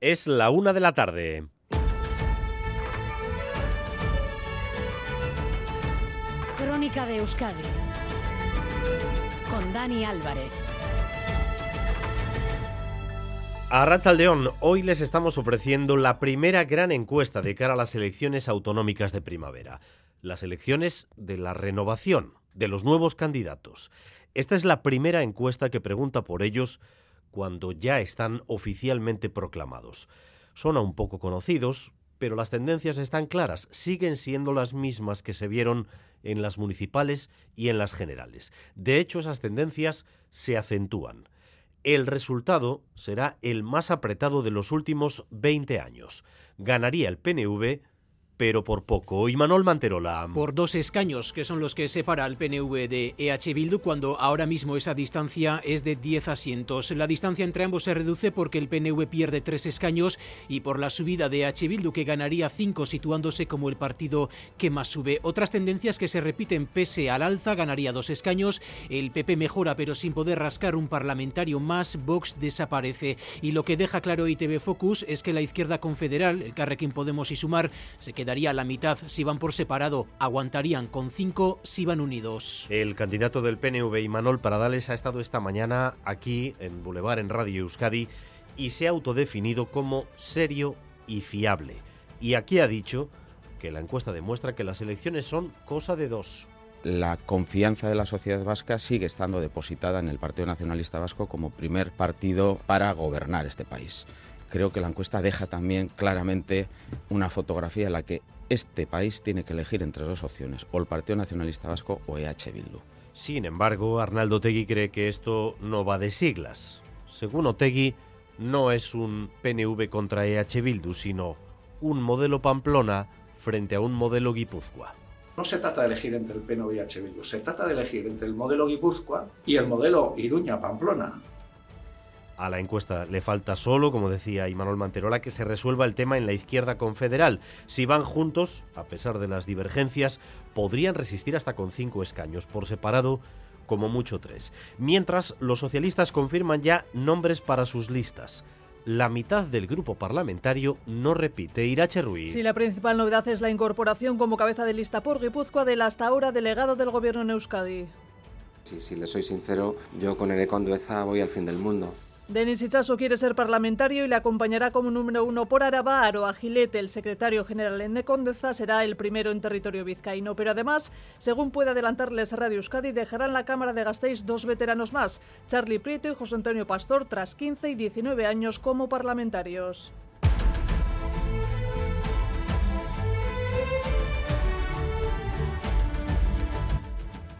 Es la una de la tarde. Crónica de Euskadi con Dani Álvarez. A Rachaldeón, hoy les estamos ofreciendo la primera gran encuesta de cara a las elecciones autonómicas de primavera. Las elecciones de la renovación, de los nuevos candidatos. Esta es la primera encuesta que pregunta por ellos cuando ya están oficialmente proclamados. Son aún poco conocidos, pero las tendencias están claras, siguen siendo las mismas que se vieron en las municipales y en las generales. De hecho, esas tendencias se acentúan. El resultado será el más apretado de los últimos 20 años. Ganaría el PNV pero por poco. Y Manuel Manterola. Por dos escaños, que son los que separa al PNV de EH Bildu, cuando ahora mismo esa distancia es de 10 asientos. La distancia entre ambos se reduce porque el PNV pierde tres escaños y por la subida de EH Bildu, que ganaría cinco, situándose como el partido que más sube. Otras tendencias que se repiten pese al alza, ganaría dos escaños. El PP mejora, pero sin poder rascar un parlamentario más. Vox desaparece. Y lo que deja claro ITV Focus es que la izquierda confederal, el Carrequín Podemos y Sumar, se queda daría la mitad si van por separado, aguantarían con cinco si van unidos. El candidato del PNV, Imanol Paradales, ha estado esta mañana aquí en Boulevard, en Radio Euskadi, y se ha autodefinido como serio y fiable. Y aquí ha dicho que la encuesta demuestra que las elecciones son cosa de dos la confianza de la sociedad vasca sigue estando depositada en el Partido Nacionalista Vasco como primer partido para gobernar este país creo que la encuesta deja también claramente una fotografía en la que este país tiene que elegir entre dos opciones, o el Partido Nacionalista Vasco o EH Bildu. Sin embargo, Arnaldo Tegui cree que esto no va de siglas. Según Otegui, no es un PNV contra EH Bildu, sino un modelo Pamplona frente a un modelo Guipúzcoa. No se trata de elegir entre el PNV y EH Bildu, se trata de elegir entre el modelo Guipúzcoa y el modelo Iruña-Pamplona. A la encuesta le falta solo, como decía Imanol Manterola, que se resuelva el tema en la izquierda confederal. Si van juntos, a pesar de las divergencias, podrían resistir hasta con cinco escaños. Por separado, como mucho tres. Mientras, los socialistas confirman ya nombres para sus listas la mitad del grupo parlamentario no repite. Irache Ruiz. Sí, la principal novedad es la incorporación como cabeza de lista por Guipúzcoa del hasta ahora delegado del gobierno en Euskadi. Sí, si le soy sincero, yo con el Condueza voy al fin del mundo. Denis Ichazo quiere ser parlamentario y le acompañará como número uno por Araba. Aro Agilete, el secretario general en Necondeza, será el primero en territorio vizcaíno. Pero además, según puede adelantarles Radio Euskadi, dejarán la Cámara de Gasteiz dos veteranos más, Charlie Prieto y José Antonio Pastor, tras 15 y 19 años como parlamentarios.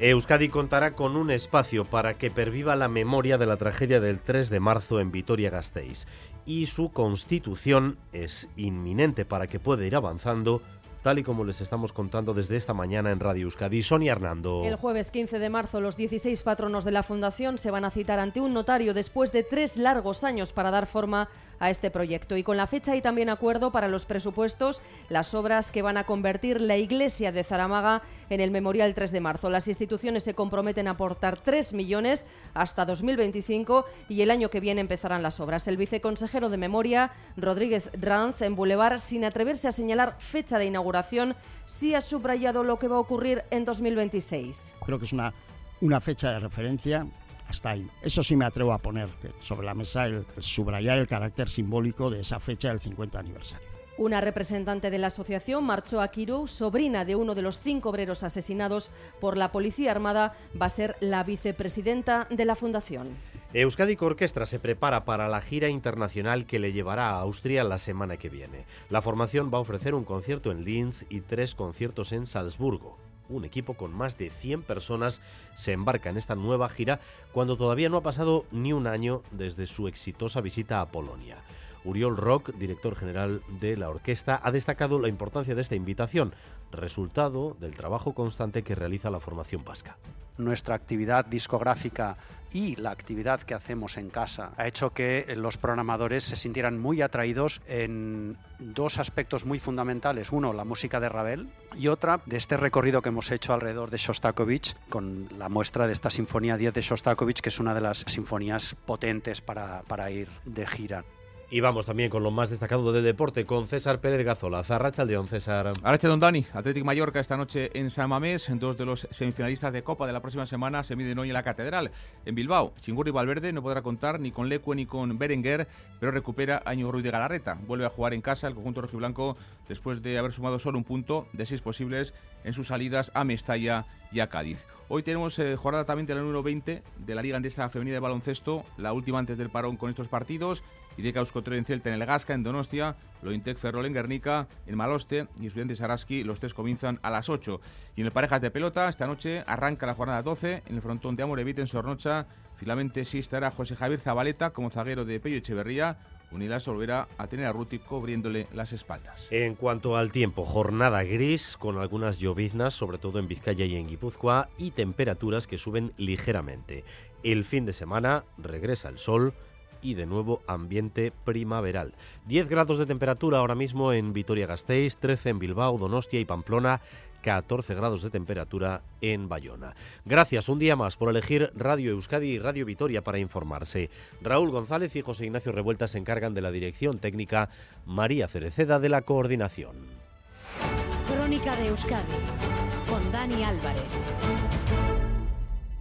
Euskadi contará con un espacio para que perviva la memoria de la tragedia del 3 de marzo en Vitoria-Gasteiz y su constitución es inminente para que pueda ir avanzando tal y como les estamos contando desde esta mañana en Radio Euskadi. Sonia Hernando. El jueves 15 de marzo, los 16 patronos de la Fundación se van a citar ante un notario después de tres largos años para dar forma a este proyecto. Y con la fecha y también acuerdo para los presupuestos, las obras que van a convertir la iglesia de Zaramaga en el Memorial 3 de marzo. Las instituciones se comprometen a aportar 3 millones hasta 2025 y el año que viene empezarán las obras. El viceconsejero de Memoria, Rodríguez Ranz, en Boulevard, sin atreverse a señalar fecha de inauguración, sí ha subrayado lo que va a ocurrir en 2026. Creo que es una, una fecha de referencia hasta ahí. Eso sí me atrevo a poner sobre la mesa el, subrayar el carácter simbólico de esa fecha del 50 aniversario. Una representante de la asociación marchó a Kirou, sobrina de uno de los cinco obreros asesinados por la Policía Armada, va a ser la vicepresidenta de la Fundación. Euskadi Orquestra se prepara para la gira internacional que le llevará a Austria la semana que viene. La formación va a ofrecer un concierto en Linz y tres conciertos en Salzburgo un equipo con más de 100 personas se embarca en esta nueva gira cuando todavía no ha pasado ni un año desde su exitosa visita a Polonia. Uriol Rock, director general de la orquesta, ha destacado la importancia de esta invitación, resultado del trabajo constante que realiza la formación vasca. Nuestra actividad discográfica y la actividad que hacemos en casa ha hecho que los programadores se sintieran muy atraídos en dos aspectos muy fundamentales. Uno, la música de Ravel y otra, de este recorrido que hemos hecho alrededor de Shostakovich con la muestra de esta Sinfonía 10 de Shostakovich, que es una de las sinfonías potentes para, para ir de gira. Y vamos también con lo más destacado del deporte, con César Pérez Gazola. Zarracha León, César. Arache Don Dani, Atlético Mallorca esta noche en San Mamés. Dos de los semifinalistas de Copa de la próxima semana se miden hoy en la Catedral. En Bilbao, Chingurri Valverde no podrá contar ni con Lecue ni con Berenguer, pero recupera a Ruiz de Galarreta. Vuelve a jugar en casa el conjunto rojiblanco después de haber sumado solo un punto de seis posibles en sus salidas a Mestalla y a Cádiz. Hoy tenemos eh, jornada también de la número 20 de la Liga Andesa Femenina de Baloncesto, la última antes del parón con estos partidos. Ideca Euskotero en Celta en el Gasca, en Donostia, Lointec Ferrol en Guernica, en Maloste y Estudiantes Araski. Los tres comienzan a las 8. Y en el Parejas de Pelota, esta noche arranca la jornada 12 en el frontón de Amorevit en Sornocha. Finalmente sí estará José Javier Zabaleta como zaguero de Pello Echeverría. Unilas volverá a tener a Ruti cubriéndole las espaldas. En cuanto al tiempo, jornada gris con algunas lloviznas, sobre todo en Vizcaya y en Guipúzcoa, y temperaturas que suben ligeramente. El fin de semana regresa el sol y de nuevo ambiente primaveral. 10 grados de temperatura ahora mismo en Vitoria-Gasteiz, 13 en Bilbao, Donostia y Pamplona, 14 grados de temperatura en Bayona. Gracias un día más por elegir Radio Euskadi y Radio Vitoria para informarse. Raúl González y José Ignacio Revuelta se encargan de la dirección técnica, María Cereceda de la coordinación. Crónica de Euskadi con Dani Álvarez.